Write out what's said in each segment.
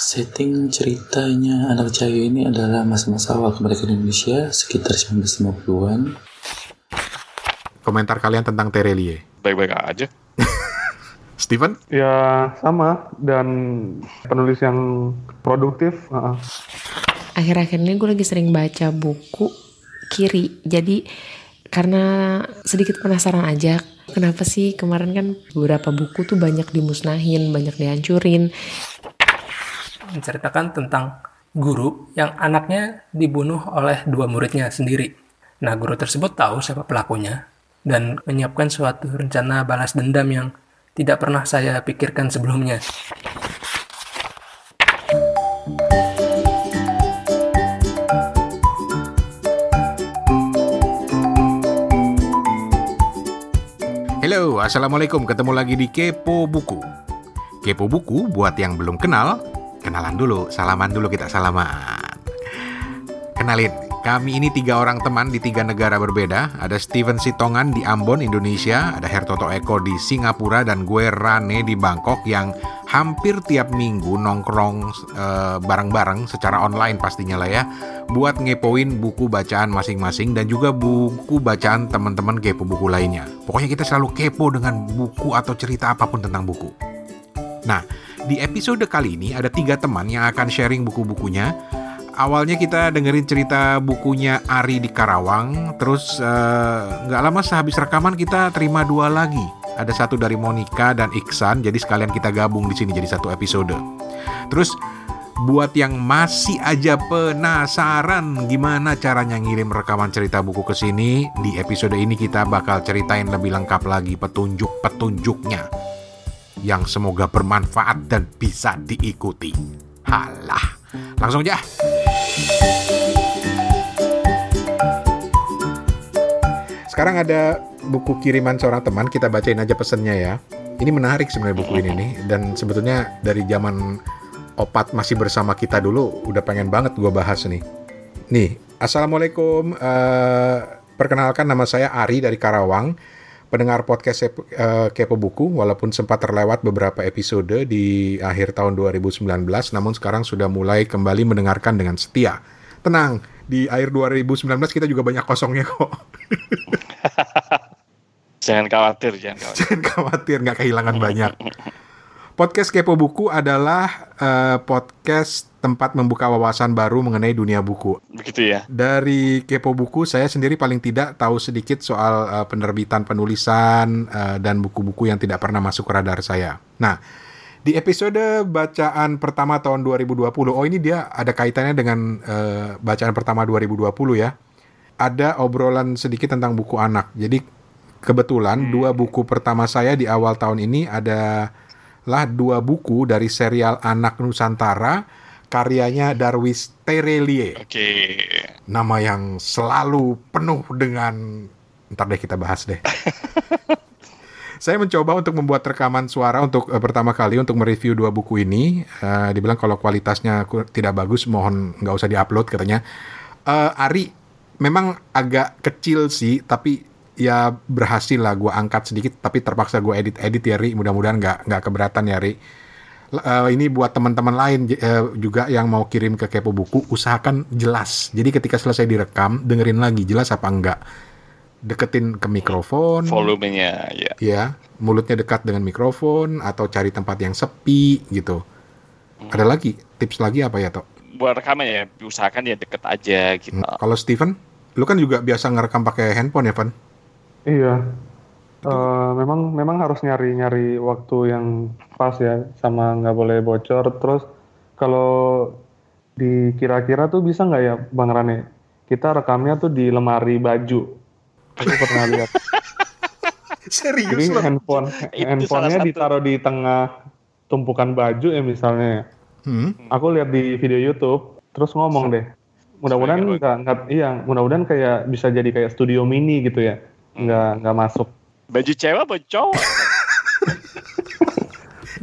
Setting ceritanya anak Cahyo ini adalah masa-masa awal kemerdekaan Indonesia sekitar 1950-an. Komentar kalian tentang Terelie. Baik-baik aja. Steven? Ya sama dan penulis yang produktif. Uh -uh. Akhir-akhir ini gue lagi sering baca buku kiri. Jadi karena sedikit penasaran aja kenapa sih kemarin kan beberapa buku tuh banyak dimusnahin, banyak dihancurin menceritakan tentang guru yang anaknya dibunuh oleh dua muridnya sendiri. Nah, guru tersebut tahu siapa pelakunya dan menyiapkan suatu rencana balas dendam yang tidak pernah saya pikirkan sebelumnya. Halo, Assalamualaikum. Ketemu lagi di Kepo Buku. Kepo Buku buat yang belum kenal, kenalan dulu, salaman dulu kita salaman. Kenalin, kami ini tiga orang teman di tiga negara berbeda. Ada Steven Sitongan di Ambon, Indonesia. Ada Hertoto Eko di Singapura. Dan gue Rane di Bangkok yang hampir tiap minggu nongkrong uh, bareng-bareng secara online pastinya lah ya. Buat ngepoin buku bacaan masing-masing dan juga buku bacaan teman-teman kepo buku lainnya. Pokoknya kita selalu kepo dengan buku atau cerita apa pun tentang buku. Nah, di episode kali ini ada tiga teman yang akan sharing buku-bukunya. Awalnya kita dengerin cerita bukunya Ari di Karawang, terus eh, nggak uh, lama sehabis rekaman kita terima dua lagi. Ada satu dari Monica dan Iksan, jadi sekalian kita gabung di sini jadi satu episode. Terus buat yang masih aja penasaran gimana caranya ngirim rekaman cerita buku ke sini, di episode ini kita bakal ceritain lebih lengkap lagi petunjuk-petunjuknya yang semoga bermanfaat dan bisa diikuti. Halah, langsung aja. Sekarang ada buku kiriman seorang teman, kita bacain aja pesennya ya. Ini menarik sebenarnya buku ini nih, dan sebetulnya dari zaman opat masih bersama kita dulu, udah pengen banget gue bahas nih. Nih, Assalamualaikum, uh, perkenalkan nama saya Ari dari Karawang pendengar podcast uh, Kepo Buku, walaupun sempat terlewat beberapa episode di akhir tahun 2019, namun sekarang sudah mulai kembali mendengarkan dengan setia. Tenang, di akhir 2019 kita juga banyak kosongnya kok. jangan khawatir, jangan khawatir. Jangan khawatir, nggak kehilangan banyak. Podcast Kepo Buku adalah uh, podcast tempat membuka wawasan baru mengenai dunia buku. Begitu ya. Dari Kepo Buku, saya sendiri paling tidak tahu sedikit soal uh, penerbitan penulisan uh, dan buku-buku yang tidak pernah masuk ke radar saya. Nah, di episode bacaan pertama tahun 2020, oh ini dia ada kaitannya dengan uh, bacaan pertama 2020 ya. Ada obrolan sedikit tentang buku anak. Jadi kebetulan hmm. dua buku pertama saya di awal tahun ini ada lah dua buku dari serial Anak Nusantara karyanya Darwis Terelie. Oke. Okay. Nama yang selalu penuh dengan ntar deh kita bahas deh. Saya mencoba untuk membuat rekaman suara untuk uh, pertama kali untuk mereview dua buku ini. Uh, dibilang kalau kualitasnya tidak bagus, mohon nggak usah diupload katanya. Uh, Ari memang agak kecil sih, tapi ya berhasil lah gue angkat sedikit tapi terpaksa gue edit edit ya Ri. Mudah-mudahan nggak nggak keberatan ya Ri. Uh, ini buat teman-teman lain uh, juga yang mau kirim ke kepo buku usahakan jelas. Jadi ketika selesai direkam dengerin lagi jelas apa enggak? Deketin ke mikrofon. Volumenya ya. Ya mulutnya dekat dengan mikrofon atau cari tempat yang sepi gitu. Hmm. ada lagi? Tips lagi apa ya toh buat rekaman ya usahakan ya deket aja gitu. Hmm. kalau Steven lu kan juga biasa ngerekam pakai handphone ya Van Iya. Uh, memang memang harus nyari-nyari waktu yang pas ya sama nggak boleh bocor. Terus kalau dikira-kira tuh bisa nggak ya Bang Rane? Kita rekamnya tuh di lemari baju. Aku pernah lihat. Serius jadi handphone handphonenya ditaruh di tengah tumpukan baju ya misalnya hmm? aku lihat di video YouTube terus ngomong deh. Mudah-mudahan nggak nggak iya mudah-mudahan kayak bisa jadi kayak studio mini gitu ya nggak nggak masuk. Baju cewek baju cowok?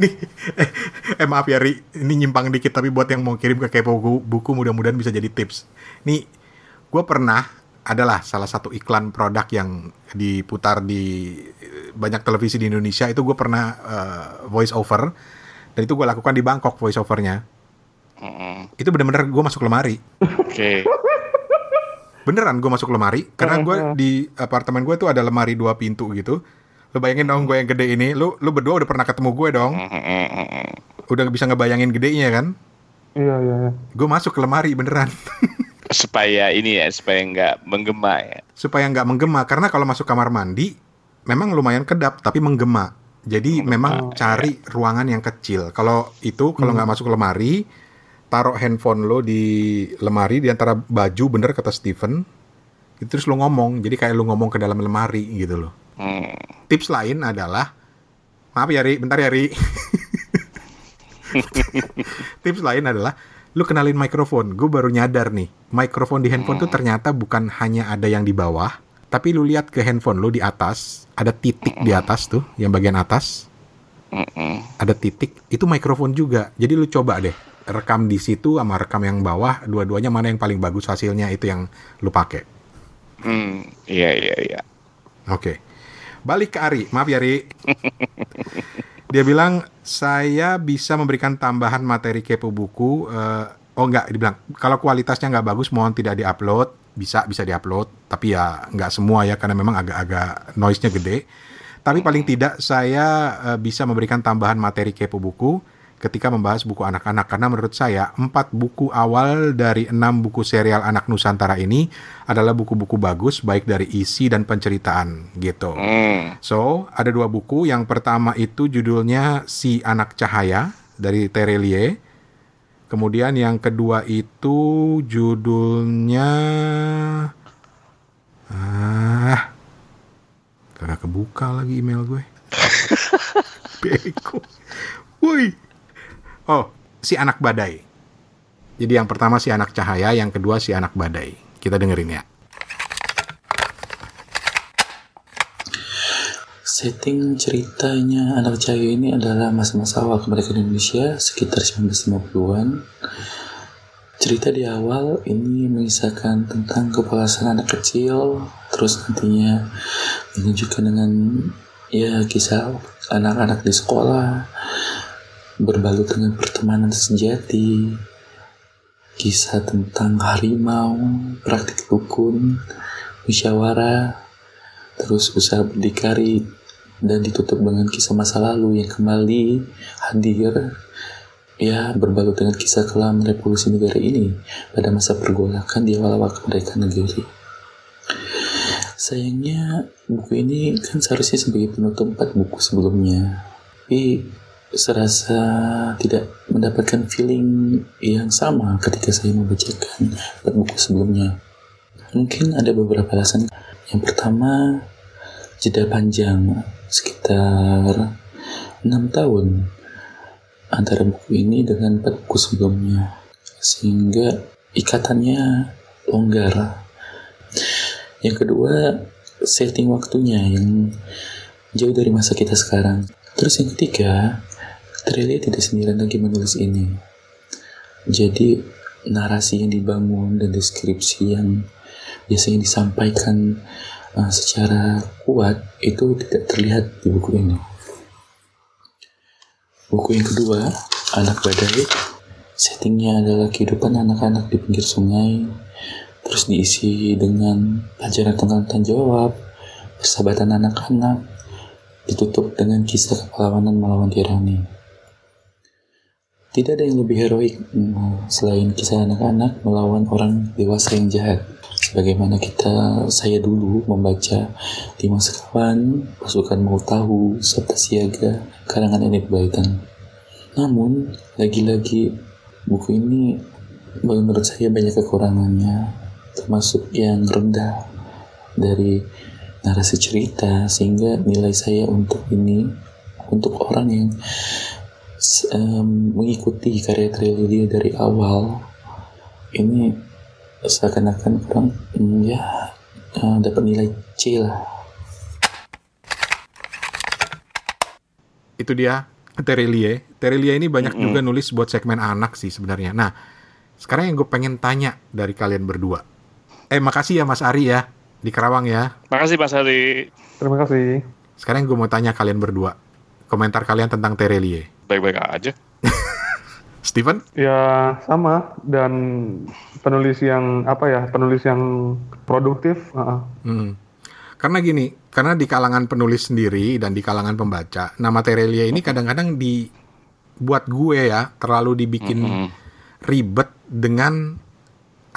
Nih eh, eh maaf ya Ri. Ini nyimpang dikit tapi buat yang mau kirim ke kepo buku, buku mudah-mudahan bisa jadi tips. Nih gue pernah adalah salah satu iklan produk yang diputar di banyak televisi di Indonesia. Itu gue pernah uh, voice over. Dan itu gue lakukan di Bangkok voice overnya. Mm-mm. Itu bener-bener gue masuk lemari. Oke. Beneran gue masuk lemari karena gue di apartemen gue tuh ada lemari dua pintu gitu. Lu bayangin dong gue yang gede ini, lu lu berdua udah pernah ketemu gue dong. Udah bisa ngebayangin gedenya kan? Iya iya. iya. Gue masuk ke lemari beneran. Supaya ini ya, supaya nggak menggema ya. Supaya nggak menggema karena kalau masuk kamar mandi memang lumayan kedap tapi menggema. Jadi memang cari ruangan yang kecil. Kalau itu kalau nggak masuk lemari, taruh handphone lo di lemari di antara baju bener kata Steven. Itu terus lo ngomong. Jadi kayak lo ngomong ke dalam lemari gitu loh. Hmm. Tips lain adalah maaf ya Ri, bentar ya Ri. Tips lain adalah lu kenalin mikrofon. Gue baru nyadar nih, mikrofon di handphone tuh ternyata bukan hanya ada yang di bawah, tapi lu lihat ke handphone lu di atas, ada titik di atas tuh, yang bagian atas, Mm-mm. ada titik, itu mikrofon juga. Jadi lu coba deh, rekam di situ sama rekam yang bawah, dua-duanya mana yang paling bagus hasilnya itu yang lu pakai. Hmm. Iya iya iya. Oke. Balik ke Ari. Maaf ya, Ari. Dia bilang, saya bisa memberikan tambahan materi kepo buku. eh, oh enggak, dibilang, kalau kualitasnya nggak bagus, mohon tidak diupload. Bisa, bisa diupload. Tapi ya nggak semua ya, karena memang agak-agak noise-nya gede. Tapi paling tidak, saya eh, bisa memberikan tambahan materi kepo buku ketika membahas buku anak-anak. Karena menurut saya, empat buku awal dari enam buku serial anak Nusantara ini adalah buku-buku bagus, baik dari isi dan penceritaan gitu. Hmm. So, ada dua buku. Yang pertama itu judulnya Si Anak Cahaya dari Terelie. Kemudian yang kedua itu judulnya ah kagak kebuka lagi email gue. Beko. Woi. Oh, Si Anak Badai. Jadi yang pertama Si Anak Cahaya, yang kedua Si Anak Badai. Kita dengerin ya. Setting ceritanya anak cahaya ini adalah masa-masa awal kemerdekaan Indonesia sekitar 1950-an. Cerita di awal ini mengisahkan tentang kepalasan anak kecil, terus nantinya menunjukkan dengan ya kisah anak-anak di sekolah berbalut dengan pertemanan sejati, kisah tentang harimau, praktik dukun, musyawarah, terus usaha berdikari dan ditutup dengan kisah masa lalu yang kembali hadir ya berbalut dengan kisah kelam revolusi negara ini pada masa pergolakan di awal-awal kemerdekaan negeri. Sayangnya buku ini kan seharusnya sebagai penutup empat buku sebelumnya, tapi serasa tidak mendapatkan feeling yang sama ketika saya membacakan buku sebelumnya. Mungkin ada beberapa alasan. Yang pertama, jeda panjang sekitar enam tahun antara buku ini dengan buku sebelumnya, sehingga ikatannya longgar. Yang kedua, setting waktunya yang jauh dari masa kita sekarang. Terus yang ketiga, Trelia tidak sendirian lagi menulis ini. Jadi narasi yang dibangun dan deskripsi yang biasanya disampaikan uh, secara kuat itu tidak terlihat di buku ini. Buku yang kedua, Anak Badai, settingnya adalah kehidupan anak-anak di pinggir sungai, terus diisi dengan pelajaran tentang tanggung jawab, persahabatan anak-anak, ditutup dengan kisah kepahlawanan melawan tirani. Tidak ada yang lebih heroik mm, selain kisah anak-anak melawan orang dewasa yang jahat. Sebagaimana kita, saya dulu membaca Lima Sekawan, Pasukan Mau Tahu, Sabta Siaga, karangan Enik Baitan. Namun, lagi-lagi buku ini menurut saya banyak kekurangannya, termasuk yang rendah dari narasi cerita, sehingga nilai saya untuk ini, untuk orang yang um, mengikuti karya Trilogy dari awal ini seakan-akan kurang mm, ya uh, dapat nilai C lah itu dia Terelie. Terelie ini banyak juga nulis buat segmen anak sih sebenarnya. Nah, sekarang yang gue pengen tanya dari kalian berdua. Eh, makasih ya Mas Ari ya di Karawang ya. Makasih Mas Hari. Terima kasih. Sekarang yang gue mau tanya kalian berdua. Komentar kalian tentang Terelie. Baik-baik aja. Steven? Ya sama dan penulis yang apa ya penulis yang produktif. Uh -uh. Hmm. Karena gini, karena di kalangan penulis sendiri dan di kalangan pembaca, nama Terelia ini kadang-kadang dibuat gue ya terlalu dibikin mm -hmm. ribet dengan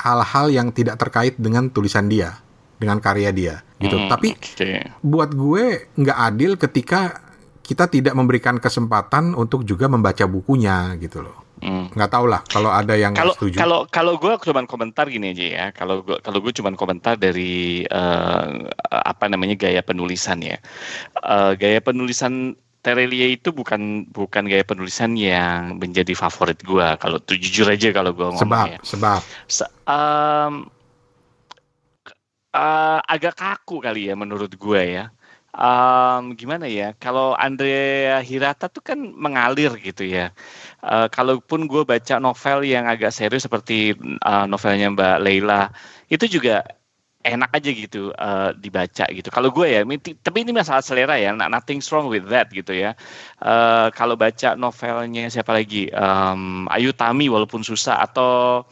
hal-hal yang tidak terkait dengan tulisan dia, dengan karya dia, gitu. Mm, Tapi okay. buat gue nggak adil ketika kita tidak memberikan kesempatan untuk juga membaca bukunya, gitu loh. Hmm. nggak tahu lah kalau ada yang kalau setuju. Kalau kalau gue cuma komentar gini aja ya. Kalau gue kalau gue cuma komentar dari uh, apa namanya gaya penulisan ya. Uh, gaya penulisan Terelia itu bukan bukan gaya penulisan yang menjadi favorit gue. Kalau jujur aja kalau gue ngomong sebab, ya. Sebab. Se um, uh, agak kaku kali ya menurut gue ya um, gimana ya kalau Andrea Hirata tuh kan mengalir gitu ya uh, kalaupun gue baca novel yang agak serius seperti uh, novelnya Mbak Leila itu juga enak aja gitu uh, dibaca gitu. Kalau gue ya, tapi ini masalah selera ya, nothing wrong with that gitu ya. Uh, kalau baca novelnya siapa lagi, um, Ayu Tami walaupun susah atau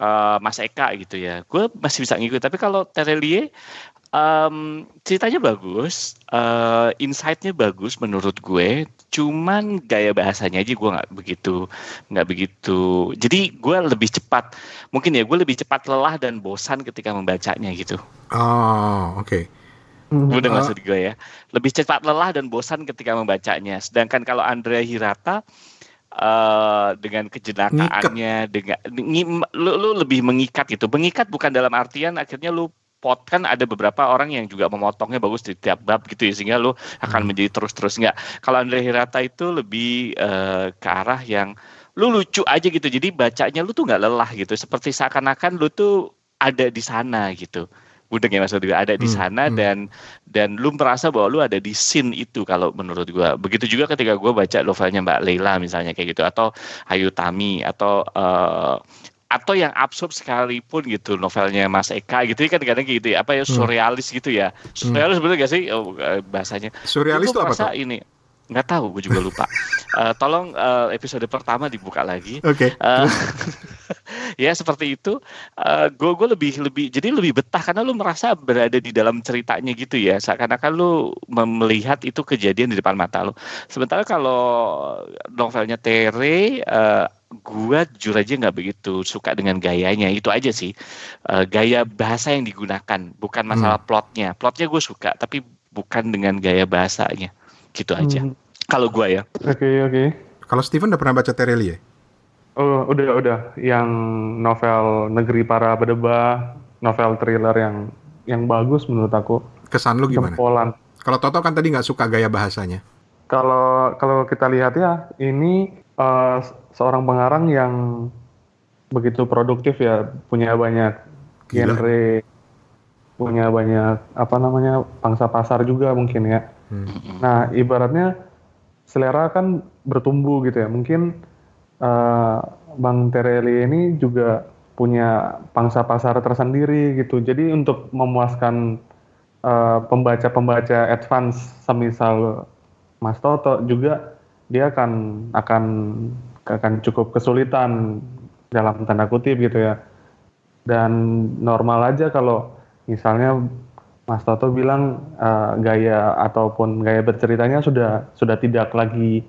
uh, Mas Eka gitu ya, gue masih bisa ngikut. Tapi kalau Terelie Um, ceritanya bagus, uh, insight-nya bagus menurut gue. Cuman gaya bahasanya aja gue nggak begitu, nggak begitu. Jadi gue lebih cepat, mungkin ya gue lebih cepat lelah dan bosan ketika membacanya gitu. Oh, oke. Okay. Udah uh. maksud gue ya. Lebih cepat lelah dan bosan ketika membacanya. Sedangkan kalau Andrea Hirata uh, dengan kejenakaannya, dengan lu, lu lebih mengikat gitu. Mengikat bukan dalam artian akhirnya lu pot kan ada beberapa orang yang juga memotongnya bagus di tiap bab gitu ya sehingga lu akan hmm. menjadi terus-terus nggak kalau Andre Hirata itu lebih uh, ke arah yang lu lucu aja gitu jadi bacanya lu tuh nggak lelah gitu seperti seakan-akan lu tuh ada di sana gitu Budeng ya Mas juga ada di hmm, sana hmm. dan dan lu merasa bahwa lu ada di scene itu kalau menurut gua. Begitu juga ketika gua baca novelnya Mbak Leila misalnya kayak gitu atau Ayu Tami atau uh, atau yang absurd sekalipun gitu novelnya Mas Eka gitu kan kadang gitu ya apa ya hmm. surrealis gitu ya surrealis hmm. bener gak sih oh, eh, bahasanya surrealis itu apa tuh? ini nggak tahu gue juga lupa uh, tolong uh, episode pertama dibuka lagi oke okay. uh, ya seperti itu. Uh, gue gue lebih lebih jadi lebih betah karena lu merasa berada di dalam ceritanya gitu ya. Seakan-akan lu melihat itu kejadian di depan mata lu. Sementara kalau novelnya Tere uh, gua jujur aja nggak begitu suka dengan gayanya. Itu aja sih. Uh, gaya bahasa yang digunakan bukan masalah hmm. plotnya. Plotnya gue suka tapi bukan dengan gaya bahasanya. Gitu aja. Hmm. kalau gua ya. Oke okay, oke. Okay. kalau Steven udah pernah baca Terelie oh udah udah yang novel Negeri Para Bedebah novel thriller yang yang bagus menurut aku kesan lu gimana Jempolan. kalau Toto kan tadi nggak suka gaya bahasanya kalau kalau kita lihat ya ini uh, seorang pengarang yang begitu produktif ya, punya banyak Gila. genre, punya banyak apa namanya pangsa pasar juga mungkin ya. Hmm. Nah ibaratnya selera kan bertumbuh gitu ya. Mungkin uh, Bang Tereli ini juga punya pangsa pasar tersendiri gitu. Jadi untuk memuaskan eh, pembaca-pembaca uh, advance semisal Mas Toto juga dia akan akan akan cukup kesulitan dalam tanda kutip gitu ya. Dan normal aja kalau misalnya Mas Toto bilang uh, gaya ataupun gaya berceritanya sudah sudah tidak lagi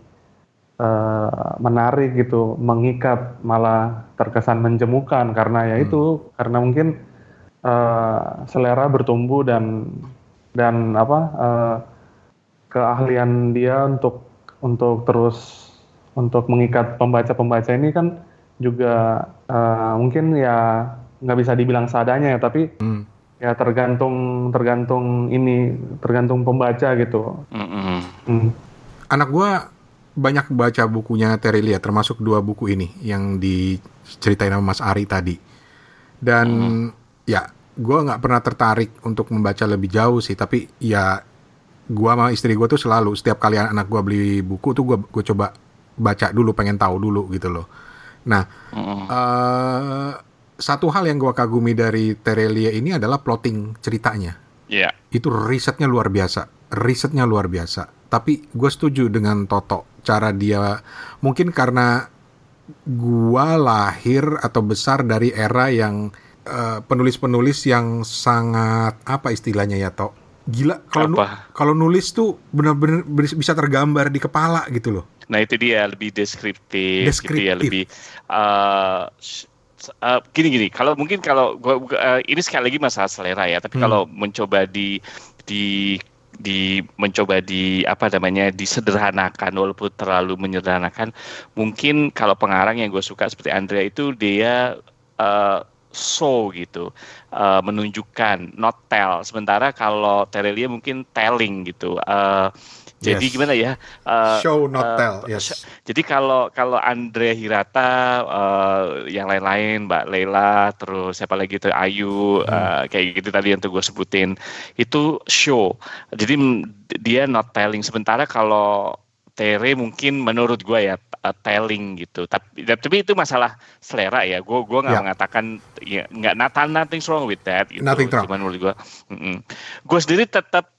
uh, menarik gitu, mengikat, malah terkesan menjemukan karena ya hmm. itu karena mungkin uh, selera bertumbuh dan dan apa uh, keahlian dia untuk untuk terus untuk mengikat pembaca-pembaca ini kan juga uh, mungkin ya nggak bisa dibilang seadanya ya tapi hmm. ya tergantung tergantung ini tergantung pembaca gitu. Mm-hmm. Hmm. Anak gua banyak baca bukunya Terelia termasuk dua buku ini yang diceritain sama Mas Ari tadi dan hmm. ya gua nggak pernah tertarik untuk membaca lebih jauh sih tapi ya gua sama istri gua tuh selalu setiap kali anak gua beli buku tuh gua gua coba baca dulu, pengen tahu dulu gitu loh. Nah, mm. uh, satu hal yang gue kagumi dari Terelia ini adalah plotting ceritanya. Iya. Yeah. Itu risetnya luar biasa, risetnya luar biasa. Tapi gue setuju dengan Toto, cara dia mungkin karena gua lahir atau besar dari era yang eh, penulis-penulis yang sangat apa istilahnya ya Tok? Gila kalau nu kalau nulis tuh benar-benar bisa tergambar di kepala gitu loh. Nah itu dia lebih deskriptif, gitu ya Deskriptif. lebih eh, sh- s- eh, gini-gini. Kalau mungkin kalau gua, eh, ini sekali lagi masalah selera ya. Tapi Hmm. kalau mencoba di di di mencoba di apa namanya disederhanakan walaupun terlalu menyederhanakan. Mungkin kalau pengarang yang gue suka seperti Andrea itu dia eh, show gitu eh, menunjukkan not tell. Sementara kalau Terelia mungkin telling gitu Eh, jadi Yes. gimana ya Eh, Show not eh, tell, yes. Jadi kalau kalau Andrea Hirata, eh, yang lain-lain, Mbak Leila, terus siapa lagi itu Ayu, Hmm. eh, kayak gitu tadi yang tuh gue sebutin, itu show. Jadi mm, dia not telling. Sementara kalau Tere mungkin menurut gue ya uh, telling gitu. Tapi tapi itu masalah selera ya. Gue gua nggak Ya. mengatakan ya nggak nothing nothing wrong with that. Gitu. Nothing wrong. Cuman menurut gue, gue sendiri tetap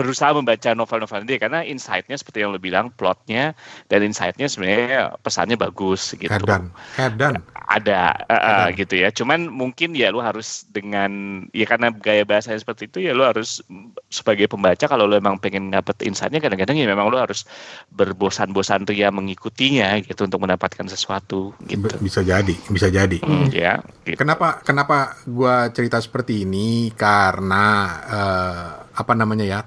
berusaha membaca novel-novel dia karena insight-nya seperti yang lo bilang plotnya dan insight-nya sebenarnya pesannya bagus gitu Edan, Edan. ada Ada. gitu ya cuman mungkin ya lu harus dengan ya karena gaya bahasanya seperti itu ya lu harus sebagai pembaca kalau lu emang pengen dapet insightnya kadang-kadang ya memang lu harus berbosan-bosan ria mengikutinya gitu untuk mendapatkan sesuatu gitu Bisa jadi, bisa jadi. Hmm, ya gitu. Kenapa kenapa gua cerita seperti ini karena eh, apa namanya ya?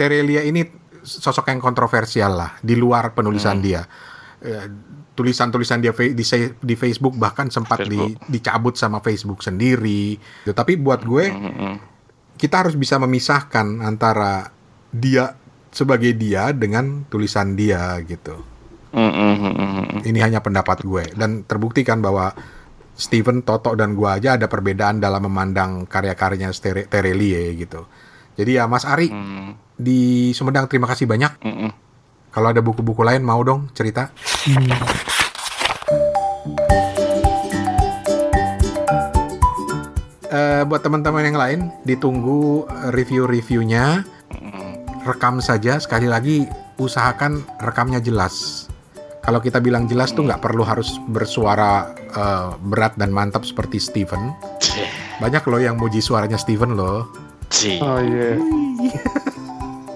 Terelia ini sosok yang kontroversial lah di luar penulisan dia. Eh, tulisan-tulisan dia di, di Facebook bahkan sempat di- Facebook. dicabut sama Facebook sendiri. Tapi buat gue Mm-mm. kita harus bisa memisahkan antara dia sebagai dia dengan tulisan dia gitu. Mm-mm, mm-mm. Ini hanya pendapat gue dan terbuktikan bahwa Steven, Toto dan gue aja ada perbedaan dalam memandang karya-karyanya Terelie gitu. Jadi ya Mas Ari Mm, di Sumedang terima kasih banyak. mm-mm. Kalau ada buku-buku lain mau dong cerita. Eh, buat teman-teman yang lain ditunggu review-reviewnya. Rekam saja sekali lagi usahakan rekamnya jelas. Kalau kita bilang jelas tuh nggak perlu harus bersuara eh, berat dan mantap seperti Steven. Banyak loh yang muji suaranya Steven loh. Cih. Oh iya.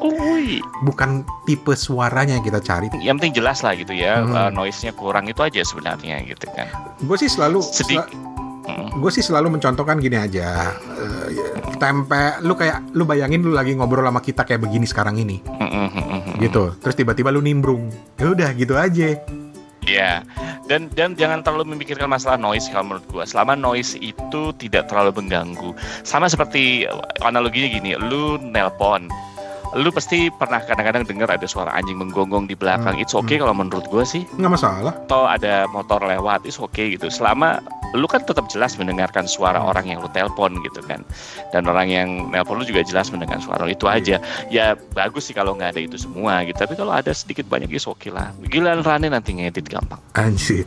Ui. Bukan tipe suaranya yang kita cari. yang penting jelas lah gitu ya Hmm. eh, noise-nya kurang itu aja sebenarnya gitu kan Gue sih selalu sedikit Mm. gue sih selalu mencontohkan gini aja ya, tempe lu kayak lu bayangin lu lagi ngobrol sama kita kayak begini sekarang ini Mm-mm, mm-mm. gitu terus tiba-tiba lu nimbrung ya udah gitu aja Ya, dan dan jangan terlalu memikirkan masalah noise kalau menurut gua. Selama noise itu tidak terlalu mengganggu. Sama seperti analoginya gini, lu nelpon, lu pasti pernah kadang-kadang dengar ada suara anjing menggonggong di belakang. Hmm, It's okay kalau menurut gua sih. nggak masalah Atau ada motor lewat, it's okay gitu. Selama lu kan tetap jelas mendengarkan suara orang yang lu telepon gitu kan. Dan orang yang nelpon lu juga jelas mendengar suara itu aja. Ya bagus sih kalau nggak ada itu semua gitu. Tapi kalau ada sedikit banyak is oke lah. Giliran Rane nanti ngedit gampang. anjir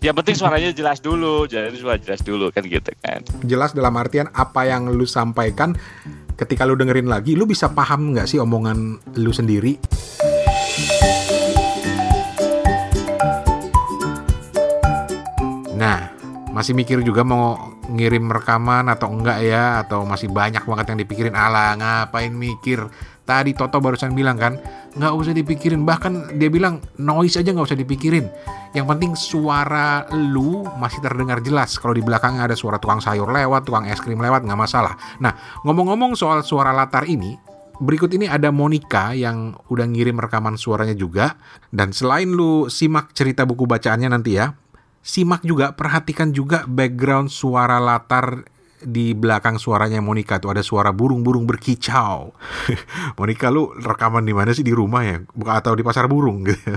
Yang penting suaranya jelas dulu, jadi suara jelas dulu kan gitu kan. jelas dalam artian apa yang lu sampaikan ketika lu dengerin lagi lu bisa paham nggak sih omongan lu sendiri? Nah, masih mikir juga mau ngirim rekaman atau enggak ya? Atau masih banyak banget yang dipikirin ala ngapain mikir tadi Toto barusan bilang kan nggak usah dipikirin. Bahkan dia bilang noise aja nggak usah dipikirin. Yang penting suara lu masih terdengar jelas. Kalau di belakangnya ada suara tukang sayur lewat tukang es krim lewat nggak masalah. Nah ngomong-ngomong soal suara latar ini Berikut ini ada Monica yang udah ngirim rekaman suaranya juga. Dan selain lu simak cerita buku bacaannya nanti ya, simak juga, perhatikan juga background suara latar di belakang suaranya Monica tuh ada suara burung-burung berkicau. Monica lu rekaman di mana sih di rumah ya? Bukan atau di pasar burung gitu.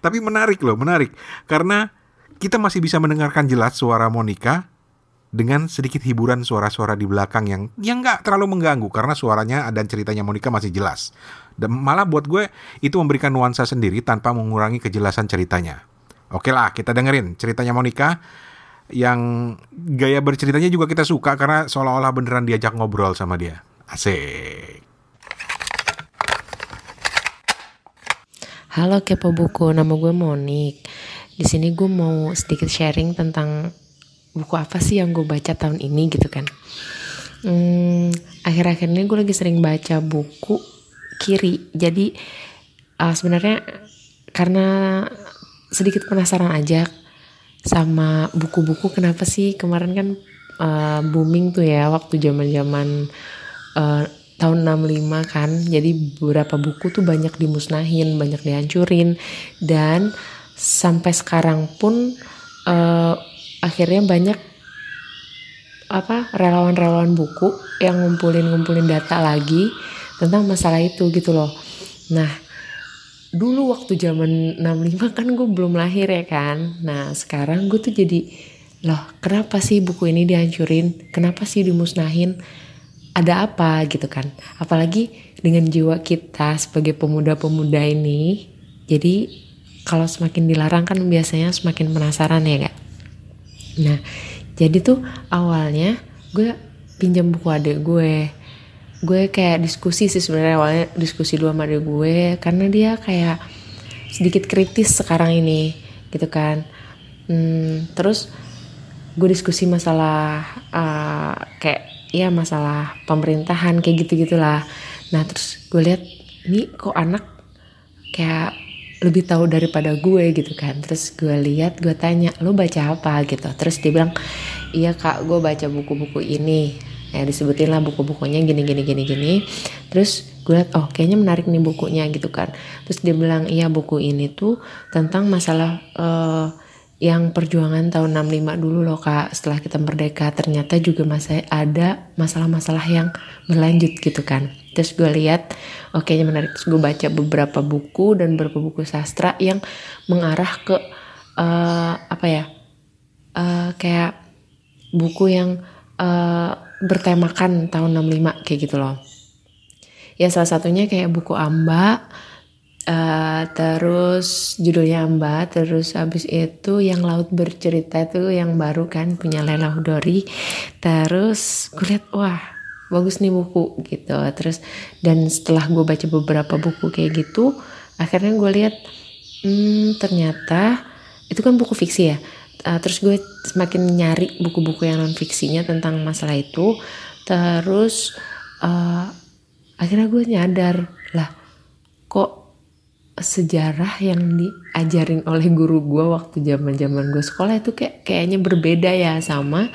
Tapi menarik loh, menarik. Karena kita masih bisa mendengarkan jelas suara Monica dengan sedikit hiburan suara-suara di belakang yang yang nggak terlalu mengganggu karena suaranya dan ceritanya Monica masih jelas. Dan malah buat gue itu memberikan nuansa sendiri tanpa mengurangi kejelasan ceritanya. Oke lah, kita dengerin ceritanya Monica yang gaya berceritanya juga kita suka karena seolah-olah beneran diajak ngobrol sama dia. Asik. Halo Kepo Buku, nama gue Monik. di sini gue mau sedikit sharing tentang buku apa sih yang gue baca tahun ini gitu kan. Hmm, akhir-akhir ini gue lagi sering baca buku kiri. Jadi uh, sebenarnya karena sedikit penasaran aja sama buku-buku kenapa sih kemarin kan uh, booming tuh ya waktu zaman-zaman uh, tahun 65 kan. Jadi beberapa buku tuh banyak dimusnahin, banyak dihancurin dan sampai sekarang pun uh, akhirnya banyak apa relawan-relawan buku yang ngumpulin-ngumpulin data lagi tentang masalah itu gitu loh. Nah, dulu waktu zaman 65 kan gue belum lahir ya kan. Nah, sekarang gue tuh jadi loh, kenapa sih buku ini dihancurin? Kenapa sih dimusnahin? Ada apa gitu kan? Apalagi dengan jiwa kita sebagai pemuda-pemuda ini. Jadi kalau semakin dilarang kan biasanya semakin penasaran ya, Kak. Nah, jadi tuh awalnya gue pinjam buku adik gue gue kayak diskusi sih sebenarnya awalnya diskusi dua sama adik gue karena dia kayak sedikit kritis sekarang ini gitu kan. Hmm, terus gue diskusi masalah uh, kayak ya masalah pemerintahan kayak gitu gitulah nah terus gue lihat ini kok anak kayak lebih tahu daripada gue gitu kan. Terus gue lihat gue tanya lo baca apa? Gitu. Terus dia bilang iya kak gue baca buku-buku ini ya disebutin lah buku-bukunya gini gini gini gini. Terus gue lihat oh kayaknya menarik nih bukunya gitu kan. Terus dia bilang iya buku ini tuh tentang masalah uh, yang perjuangan tahun 65 dulu loh kak. Setelah kita merdeka ternyata juga masih ada masalah-masalah yang berlanjut gitu kan. Terus gue lihat oke okay, menarik. Terus gue baca beberapa buku dan beberapa buku sastra yang mengarah ke uh, apa ya uh, kayak buku yang uh, bertemakan tahun 65 kayak gitu loh ya salah satunya kayak buku Amba Uh, terus judulnya Amba, terus abis itu yang Laut Bercerita itu yang baru kan punya Lela Hudori. Terus gue liat wah bagus nih buku gitu. Terus dan setelah gue baca beberapa buku kayak gitu, akhirnya gue lihat hmm, ternyata itu kan buku fiksi ya. Uh, terus gue semakin nyari buku-buku yang non fiksinya tentang masalah itu. Terus uh, akhirnya gue nyadar lah kok sejarah yang diajarin oleh guru gue waktu zaman zaman gue sekolah itu kayak kayaknya berbeda ya sama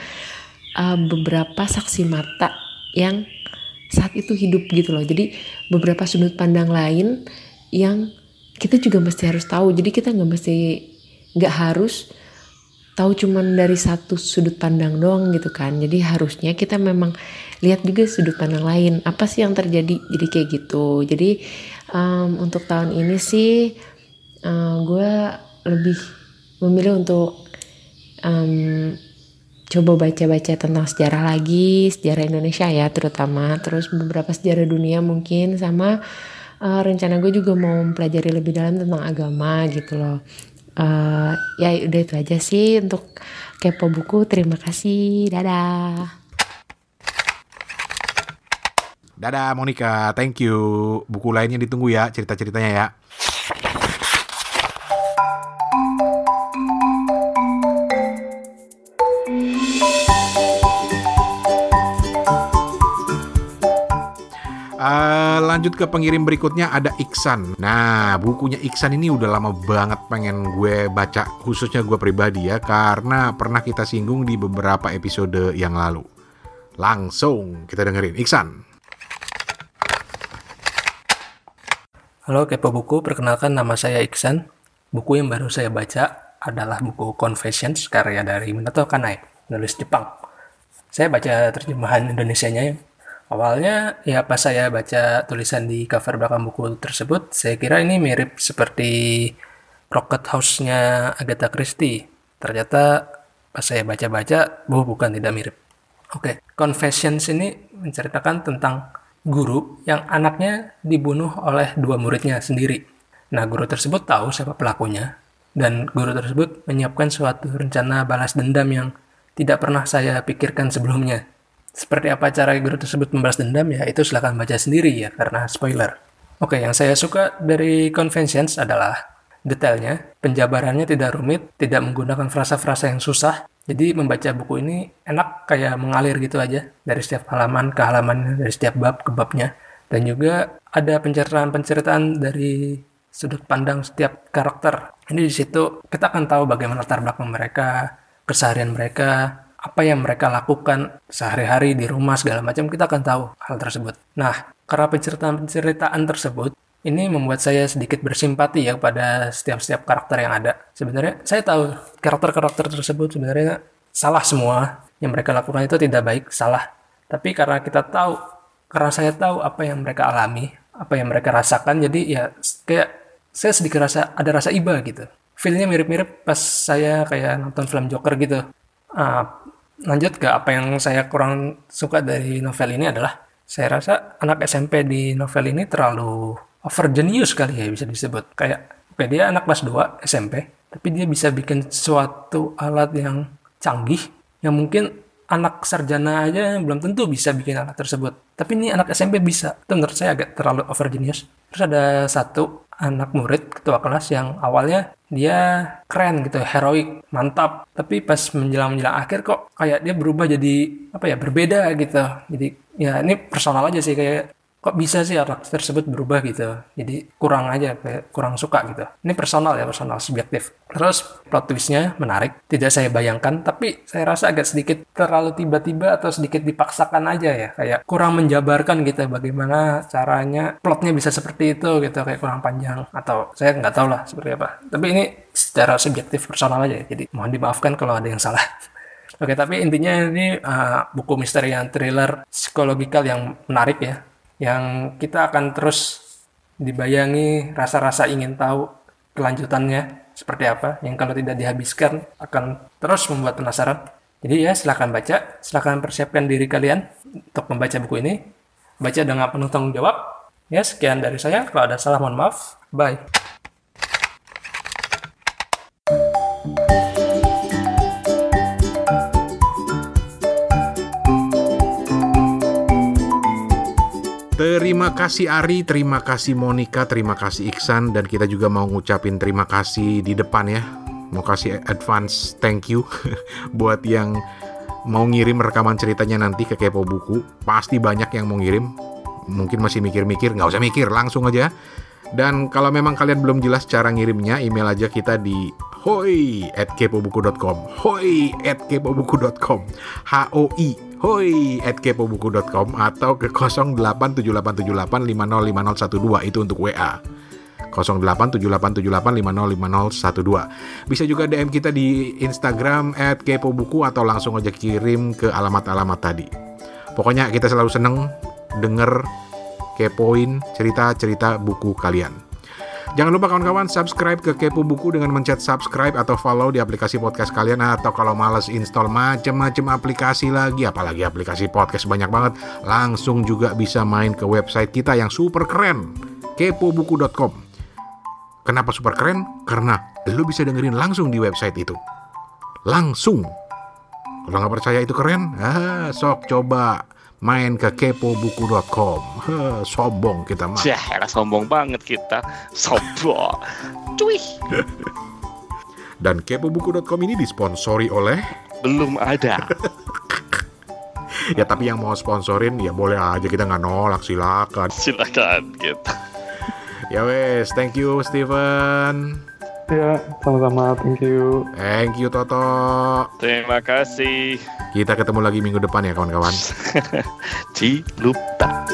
uh, beberapa saksi mata yang saat itu hidup gitu loh jadi beberapa sudut pandang lain yang kita juga mesti harus tahu jadi kita nggak mesti nggak harus tahu cuman dari satu sudut pandang doang gitu kan. Jadi harusnya kita memang lihat juga sudut pandang lain. Apa sih yang terjadi? Jadi kayak gitu. Jadi um, untuk tahun ini sih uh, gue lebih memilih untuk um, coba baca-baca tentang sejarah lagi sejarah Indonesia ya terutama. Terus beberapa sejarah dunia mungkin sama uh, rencana gue juga mau mempelajari lebih dalam tentang agama gitu loh uh, ya udah itu aja sih untuk kepo buku terima kasih dadah Dadah Monica, thank you. Buku lainnya ditunggu ya, cerita-ceritanya ya. Uh, lanjut ke pengirim berikutnya ada Iksan. Nah, bukunya Iksan ini udah lama banget pengen gue baca, khususnya gue pribadi ya, karena pernah kita singgung di beberapa episode yang lalu. Langsung kita dengerin Iksan. Halo Kepo Buku, perkenalkan nama saya Iksan. Buku yang baru saya baca adalah buku Confessions karya dari Minato Kanai, nulis Jepang. Saya baca terjemahan Indonesianya ya Awalnya ya pas saya baca tulisan di cover belakang buku tersebut, saya kira ini mirip seperti Rocket House-nya Agatha Christie. Ternyata pas saya baca-baca, bu bukan tidak mirip. Oke, okay. Confessions ini menceritakan tentang guru yang anaknya dibunuh oleh dua muridnya sendiri. Nah, guru tersebut tahu siapa pelakunya, dan guru tersebut menyiapkan suatu rencana balas dendam yang tidak pernah saya pikirkan sebelumnya. Seperti apa cara guru tersebut membalas dendam ya itu silahkan baca sendiri ya karena spoiler. Oke, yang saya suka dari Conventions adalah detailnya, penjabarannya tidak rumit, tidak menggunakan frasa-frasa yang susah. Jadi membaca buku ini enak kayak mengalir gitu aja dari setiap halaman ke halaman, dari setiap bab ke babnya. Dan juga ada penceritaan-penceritaan dari sudut pandang setiap karakter. Ini di situ kita akan tahu bagaimana latar belakang mereka, keseharian mereka, apa yang mereka lakukan sehari-hari di rumah segala macam kita akan tahu hal tersebut. Nah, karena penceritaan-penceritaan tersebut ini membuat saya sedikit bersimpati ya pada setiap-setiap karakter yang ada. Sebenarnya saya tahu karakter-karakter tersebut sebenarnya salah semua yang mereka lakukan itu tidak baik, salah. Tapi karena kita tahu, karena saya tahu apa yang mereka alami, apa yang mereka rasakan, jadi ya kayak saya sedikit rasa ada rasa iba gitu. Feelnya mirip-mirip pas saya kayak nonton film Joker gitu. Uh, lanjut ke apa yang saya kurang suka dari novel ini adalah saya rasa anak SMP di novel ini terlalu over genius kali ya bisa disebut. Kayak dia anak kelas 2 SMP, tapi dia bisa bikin suatu alat yang canggih yang mungkin anak sarjana aja belum tentu bisa bikin alat tersebut. Tapi ini anak SMP bisa. Itu menurut saya agak terlalu over genius. Terus ada satu anak murid ketua kelas yang awalnya dia keren gitu, heroik, mantap. Tapi pas menjelang-menjelang akhir kok kayak dia berubah jadi apa ya, berbeda gitu. Jadi ya ini personal aja sih kayak kok bisa sih anak tersebut berubah gitu? Jadi kurang aja kayak kurang suka gitu. Ini personal ya personal subjektif. Terus plot twistnya menarik. Tidak saya bayangkan tapi saya rasa agak sedikit terlalu tiba-tiba atau sedikit dipaksakan aja ya. Kayak kurang menjabarkan gitu bagaimana caranya plotnya bisa seperti itu gitu kayak kurang panjang. Atau saya nggak tahu lah seperti apa. Tapi ini secara subjektif personal aja jadi mohon dimaafkan kalau ada yang salah. Oke, tapi intinya ini uh, buku misteri yang thriller psikologikal yang menarik ya yang kita akan terus dibayangi rasa-rasa ingin tahu kelanjutannya seperti apa yang kalau tidak dihabiskan akan terus membuat penasaran. Jadi ya silahkan baca, silahkan persiapkan diri kalian untuk membaca buku ini. Baca dengan penuh tanggung jawab. Ya sekian dari saya. Kalau ada salah mohon maaf. Bye. Terima kasih Ari, terima kasih Monica, terima kasih Iksan dan kita juga mau ngucapin terima kasih di depan ya. Mau kasih advance thank you buat yang mau ngirim rekaman ceritanya nanti ke Kepo Buku. Pasti banyak yang mau ngirim. Mungkin masih mikir-mikir, nggak usah mikir, langsung aja. Dan kalau memang kalian belum jelas cara ngirimnya, email aja kita di hoi at kepobuku.com hoi at kepobuku.com h-o-i hoi at kepobuku.com atau ke 087878505012 itu untuk WA 087878505012 bisa juga DM kita di Instagram at kepobuku atau langsung aja kirim ke alamat-alamat tadi. Pokoknya kita selalu seneng denger kepoin cerita-cerita buku kalian Jangan lupa kawan-kawan subscribe ke Kepo Buku dengan mencet subscribe atau follow di aplikasi podcast kalian atau kalau males install macam-macam aplikasi lagi apalagi aplikasi podcast banyak banget langsung juga bisa main ke website kita yang super keren kepobuku.com. Kenapa super keren? Karena lo bisa dengerin langsung di website itu. Langsung. Kalau nggak percaya itu keren, ah, sok coba main ke kepobuku.com. sombong kita mah. Ya, sombong banget kita. Sombong. Cuy. Dan kepobuku.com ini disponsori oleh belum ada. ya tapi yang mau sponsorin ya boleh aja kita nggak nolak silakan. Silakan gitu. ya wes, thank you Steven. Ya, sama-sama. Thank you. Thank you, Toto. Terima kasih. Kita ketemu lagi minggu depan ya, kawan-kawan. Ci lupa.